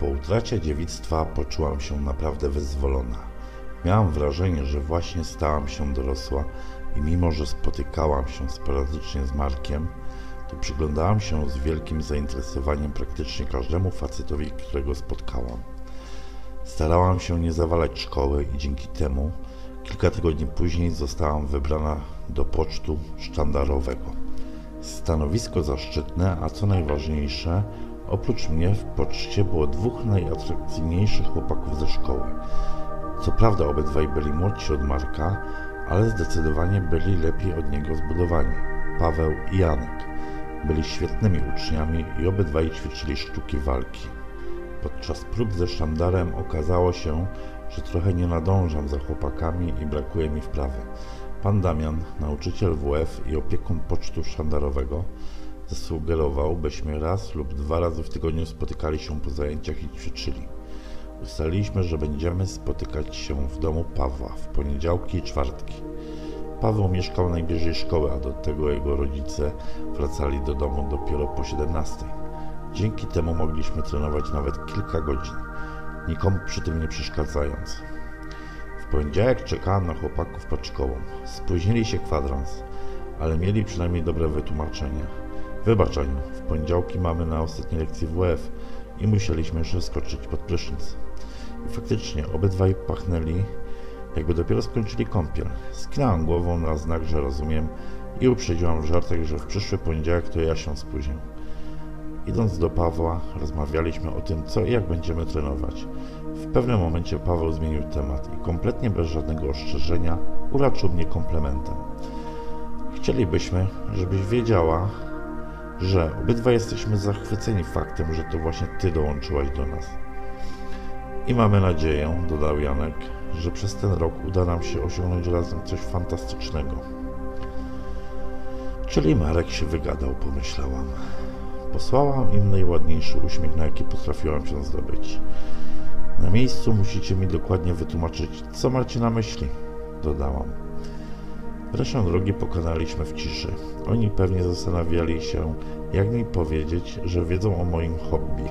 Po utracie dziewictwa poczułam się naprawdę wyzwolona. Miałam wrażenie, że właśnie stałam się dorosła i mimo, że spotykałam się sporadycznie z Markiem, to przyglądałam się z wielkim zainteresowaniem praktycznie każdemu facetowi, którego spotkałam. Starałam się nie zawalać szkoły i dzięki temu kilka tygodni później zostałam wybrana do pocztu sztandarowego. Stanowisko zaszczytne, a co najważniejsze, Oprócz mnie w poczcie było dwóch najatrakcyjniejszych chłopaków ze szkoły. Co prawda obydwaj byli młodsi od Marka, ale zdecydowanie byli lepiej od niego zbudowani. Paweł i Janek. Byli świetnymi uczniami i obydwaj ćwiczyli sztuki walki. Podczas prób ze sztandarem okazało się, że trochę nie nadążam za chłopakami i brakuje mi wprawy. Pan Damian, nauczyciel WF i opiekun pocztu sztandarowego, zasugerował, byśmy raz lub dwa razy w tygodniu spotykali się po zajęciach i ćwiczyli. Ustaliliśmy, że będziemy spotykać się w domu Pawła w poniedziałki i czwartki. Paweł mieszkał najbliżej szkoły, a do tego jego rodzice wracali do domu dopiero po 17. Dzięki temu mogliśmy trenować nawet kilka godzin, nikomu przy tym nie przeszkadzając. W poniedziałek czekałem na chłopaków pod szkołą. Spóźnili się kwadrans, ale mieli przynajmniej dobre wytłumaczenie. Wybacz Aniu, w poniedziałki mamy na ostatniej lekcji WF i musieliśmy jeszcze skoczyć pod prysznic. I faktycznie obydwaj pachnęli, jakby dopiero skończyli kąpiel. Skinęłam głową na znak, że rozumiem i uprzedziłam w żartach, że w przyszły poniedziałek to ja się spóźnię. Idąc do Pawła, rozmawialiśmy o tym, co i jak będziemy trenować. W pewnym momencie Paweł zmienił temat i kompletnie bez żadnego ostrzeżenia uraczył mnie komplementem. Chcielibyśmy, żebyś wiedziała, że obydwa jesteśmy zachwyceni faktem, że to właśnie Ty dołączyłaś do nas. I mamy nadzieję, dodał Janek, że przez ten rok uda nam się osiągnąć razem coś fantastycznego. Czyli Marek się wygadał, pomyślałam. Posłałam im najładniejszy uśmiech, na jaki potrafiłam się zdobyć. Na miejscu musicie mi dokładnie wytłumaczyć, co macie na myśli, dodałam. Resztę drogi pokonaliśmy w ciszy. Oni pewnie zastanawiali się, jak mi powiedzieć, że wiedzą o moim hobby,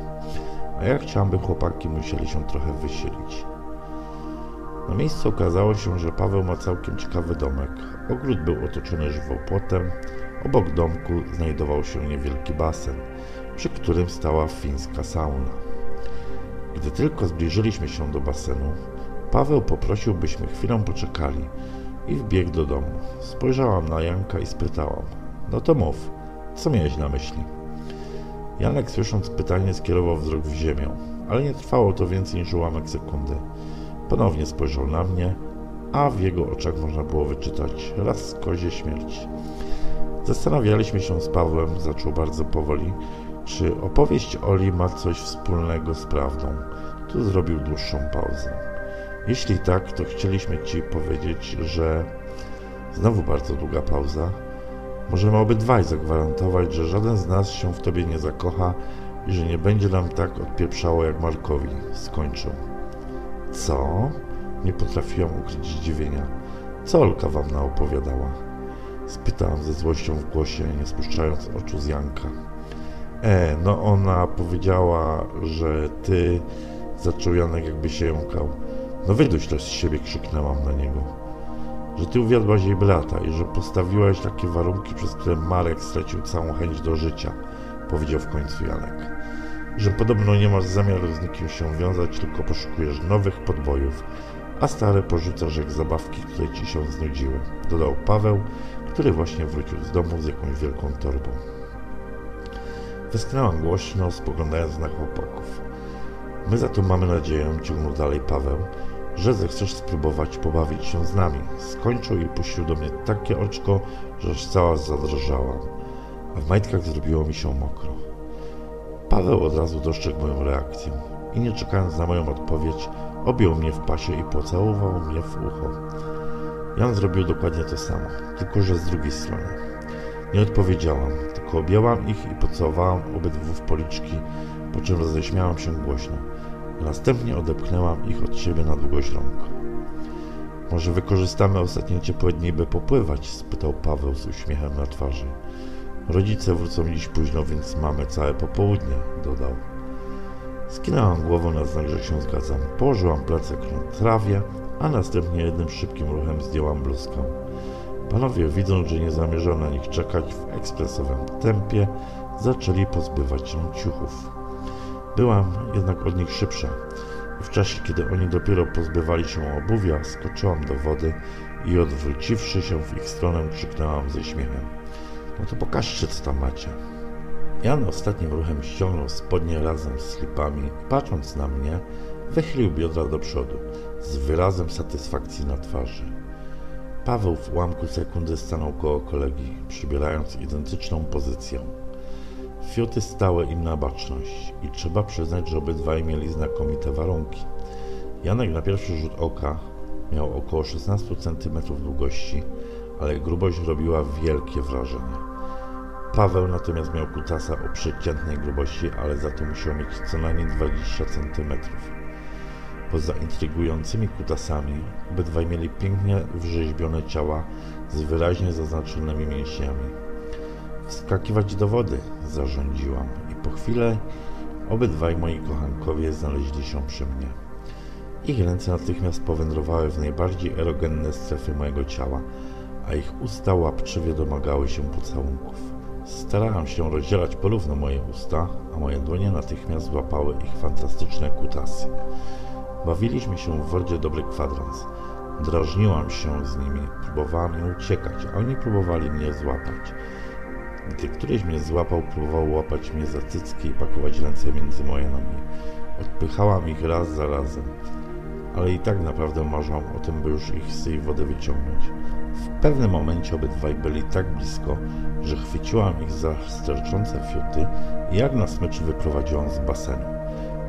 a ja chciałam, by chłopaki musieli się trochę wysilić. Na miejscu okazało się, że Paweł ma całkiem ciekawy domek. Ogród był otoczony żywopłotem, obok domku znajdował się niewielki basen, przy którym stała fińska sauna. Gdy tylko zbliżyliśmy się do basenu, Paweł poprosił, byśmy chwilę poczekali i wbiegł do domu. Spojrzałam na Janka i spytałam: No to mów, co miałeś na myśli? Janek, słysząc pytanie, skierował wzrok w ziemię, ale nie trwało to więcej niż ułamek sekundy. Ponownie spojrzał na mnie, a w jego oczach można było wyczytać raz kozie śmierć. Zastanawialiśmy się z Pawłem, zaczął bardzo powoli, czy opowieść Oli ma coś wspólnego z prawdą. Tu zrobił dłuższą pauzę. Jeśli tak, to chcieliśmy Ci powiedzieć, że znowu bardzo długa pauza. Możemy obydwaj zagwarantować, że żaden z nas się w Tobie nie zakocha i że nie będzie nam tak odpieprzało jak Markowi. Skończył. Co? Nie potrafiłam ukryć zdziwienia. Co Olka Wam naopowiadała? Spytałam ze złością w głosie, nie spuszczając oczu z Janka. E, no ona powiedziała, że Ty... Zaczął Janek jakby się jąkał No wyduś to z siebie, krzyknęłam na niego. Że ty uwiodłaś jej brata i że postawiłaś takie warunki, przez które Marek stracił całą chęć do życia, powiedział w końcu Janek. Że podobno nie masz zamiaru z nikim się wiązać, tylko poszukujesz nowych podbojów, a stare porzucasz jak zabawki, które ci się znudziły, dodał Paweł, który właśnie wrócił z domu z jakąś wielką torbą. Westchnęłam głośno, spoglądając na chłopaków. My za to mamy nadzieję, ciągnął dalej Paweł, że zechcesz spróbować pobawić się z nami. Skończył i puścił do mnie takie oczko, że aż cała zadrżałam, a w majtkach zrobiło mi się mokro. Paweł od razu dostrzegł moją reakcję i nie czekając na moją odpowiedź, objął mnie w pasie i pocałował mnie w ucho. Jan zrobił dokładnie to samo, tylko że z drugiej strony. Nie odpowiedziałam, tylko objęłam ich i pocałowałam obydwu w policzki, po czym roześmiałam się głośno. Następnie odepchnęłam ich od siebie na długość rąk. Może wykorzystamy ostatnie ciepłe dni, by popływać? spytał Paweł z uśmiechem na twarzy. Rodzice wrócą dziś późno, więc mamy całe popołudnie, dodał. Skinęłam głową na znak, że się zgadzam. Położyłam plecak na trawie, a następnie jednym szybkim ruchem zdjęłam bluzkę. Panowie, widząc, że nie zamierzam na nich czekać w ekspresowym tempie, zaczęli pozbywać się ciuchów. Byłam jednak od nich szybsza. W czasie, kiedy oni dopiero pozbywali się obuwia, skoczyłam do wody i odwróciwszy się w ich stronę, krzyknęłam ze śmiechem. No to pokażcie, co tam macie. Jan ostatnim ruchem ściągnął spodnie razem z slipami i patrząc na mnie, wychylił biodra do przodu, z wyrazem satysfakcji na twarzy. Paweł w ułamku sekundy stanął koło kolegi, przybierając identyczną pozycję. Fiuty stały im na baczność i trzeba przyznać, że obydwaj mieli znakomite warunki. Janek na pierwszy rzut oka miał około 16 cm długości, ale grubość robiła wielkie wrażenie. Paweł natomiast miał kutasa o przeciętnej grubości, ale za to musiał mieć co najmniej 20 cm. Poza intrygującymi kutasami, obydwaj mieli pięknie wrzeźbione ciała z wyraźnie zaznaczonymi mięśniami. Wskakiwać do wody, zarządziłam i po chwilę obydwaj moi kochankowie znaleźli się przy mnie. Ich ręce natychmiast powędrowały w najbardziej erogenne strefy mojego ciała, a ich usta łapczywie domagały się pocałunków. Starałam się rozdzielać porówno moje usta, a moje dłonie natychmiast złapały ich fantastyczne kutasy. Bawiliśmy się w wodzie dobry kwadrans. Drażniłam się z nimi, próbowałam im uciekać, a oni próbowali mnie złapać. Gdy któryś mnie złapał, próbował łapać mnie za cycki i pakować ręce między moje nogi. Odpychałam ich raz za razem, ale i tak naprawdę marzyłam o tym, by już ich z tej wody wyciągnąć. W pewnym momencie obydwaj byli tak blisko, że chwyciłam ich za sterczące fiuty i jak na smycz wyprowadziłam z basenu.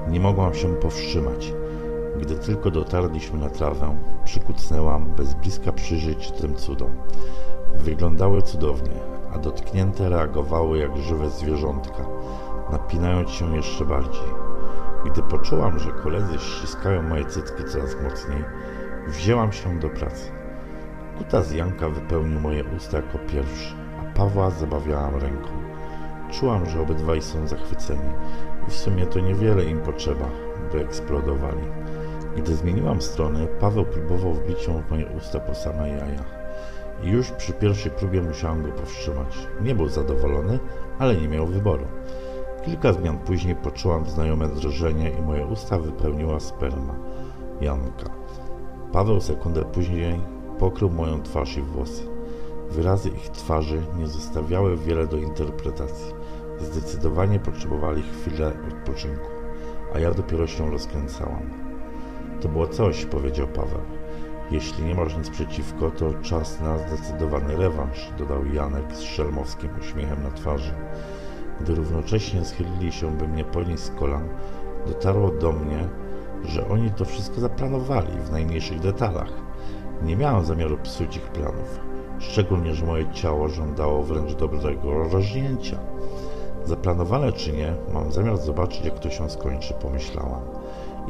Nie mogłam się powstrzymać. Gdy tylko dotarliśmy na trawę, przykucnęłam, bez bliska przyjrzeć tym cudom. Wyglądały cudownie, a dotknięte reagowały jak żywe zwierzątka, napinając się jeszcze bardziej. Gdy poczułam, że koledzy ściskają moje cycki coraz mocniej, wzięłam się do pracy. Kutas Janka wypełnił moje usta jako pierwszy, a Pawła zabawiałam ręką. Czułam, że obydwaj są zachwyceni i w sumie to niewiele im potrzeba, by eksplodowali. Gdy zmieniłam stronę, Paweł próbował wbić się w moje usta po same jaja. Już przy pierwszej próbie musiałam go powstrzymać. Nie był zadowolony, ale nie miał wyboru. Kilka zmian później poczułam znajome drżenie i moje usta wypełniła sperma. Janka. Paweł sekundę później pokrył moją twarz i włosy. Wyrazy ich twarzy nie zostawiały wiele do interpretacji. Zdecydowanie potrzebowali chwilę odpoczynku, a ja dopiero się rozkręcałam. To było coś, powiedział Paweł. Jeśli nie masz nic przeciwko, to czas na zdecydowany rewanż, dodał Janek z szelmowskim uśmiechem na twarzy. Gdy równocześnie schylili się, by mnie podnieść z kolan, dotarło do mnie, że oni to wszystko zaplanowali w najmniejszych detalach. Nie miałem zamiaru psuć ich planów, szczególnie, że moje ciało żądało wręcz dobrego rożnięcia. Zaplanowane czy nie, mam zamiar zobaczyć, jak to się skończy, pomyślałam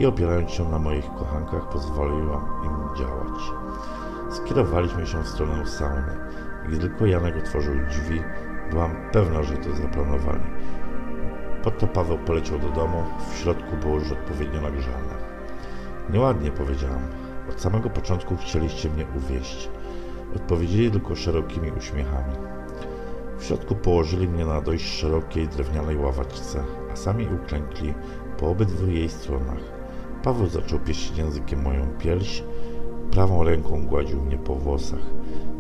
i opierając się na moich kochankach pozwoliłam im działać. Skierowaliśmy się w stronę sauny. Gdy tylko Janek otworzył drzwi, byłam pewna, że to zaplanowali. Po to Paweł poleciał do domu, w środku było już odpowiednio nagrzane. Nieładnie powiedziałam. Od samego początku chcieliście mnie uwieść. Odpowiedzieli tylko szerokimi uśmiechami. W środku położyli mnie na dość szerokiej drewnianej ławaczce, a sami uklękli po obydwu jej stronach. Paweł zaczął pieścić językiem moją pierś, prawą ręką gładził mnie po włosach,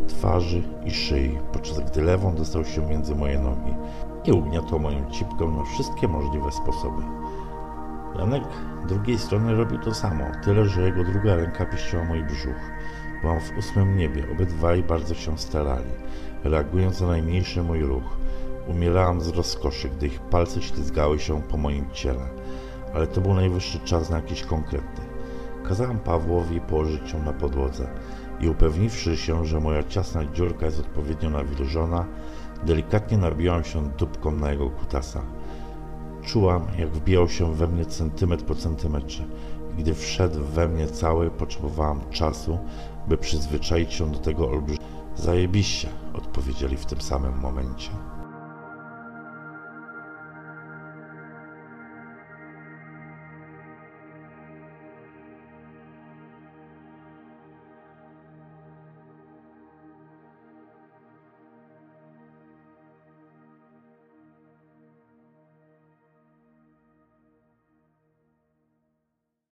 twarzy i szyi, podczas gdy lewą dostał się między moje nogi i ugniatał moją cipką na wszystkie możliwe sposoby. Janek drugiej strony robił to samo, tyle że jego druga ręka pieściła mój brzuch. Byłam w ósmym niebie, obydwaj bardzo się starali, reagując na najmniejszy mój ruch. Umierałam z rozkoszy, gdy ich palce ślizgały się po moim ciele, ale to był najwyższy czas na jakieś konkrety. Kazałam Pawłowi położyć ją na podłodze i upewniwszy się, że moja ciasna dziurka jest odpowiednio nawilżona, delikatnie nabiłam się dupką na jego kutasa. Czułam, jak wbijał się we mnie centymetr po centymetrze. I gdy wszedł we mnie cały, potrzebowałam czasu, by przyzwyczaić się do tego olbrzymiego. Zajebiście, odpowiedzieli w tym samym momencie.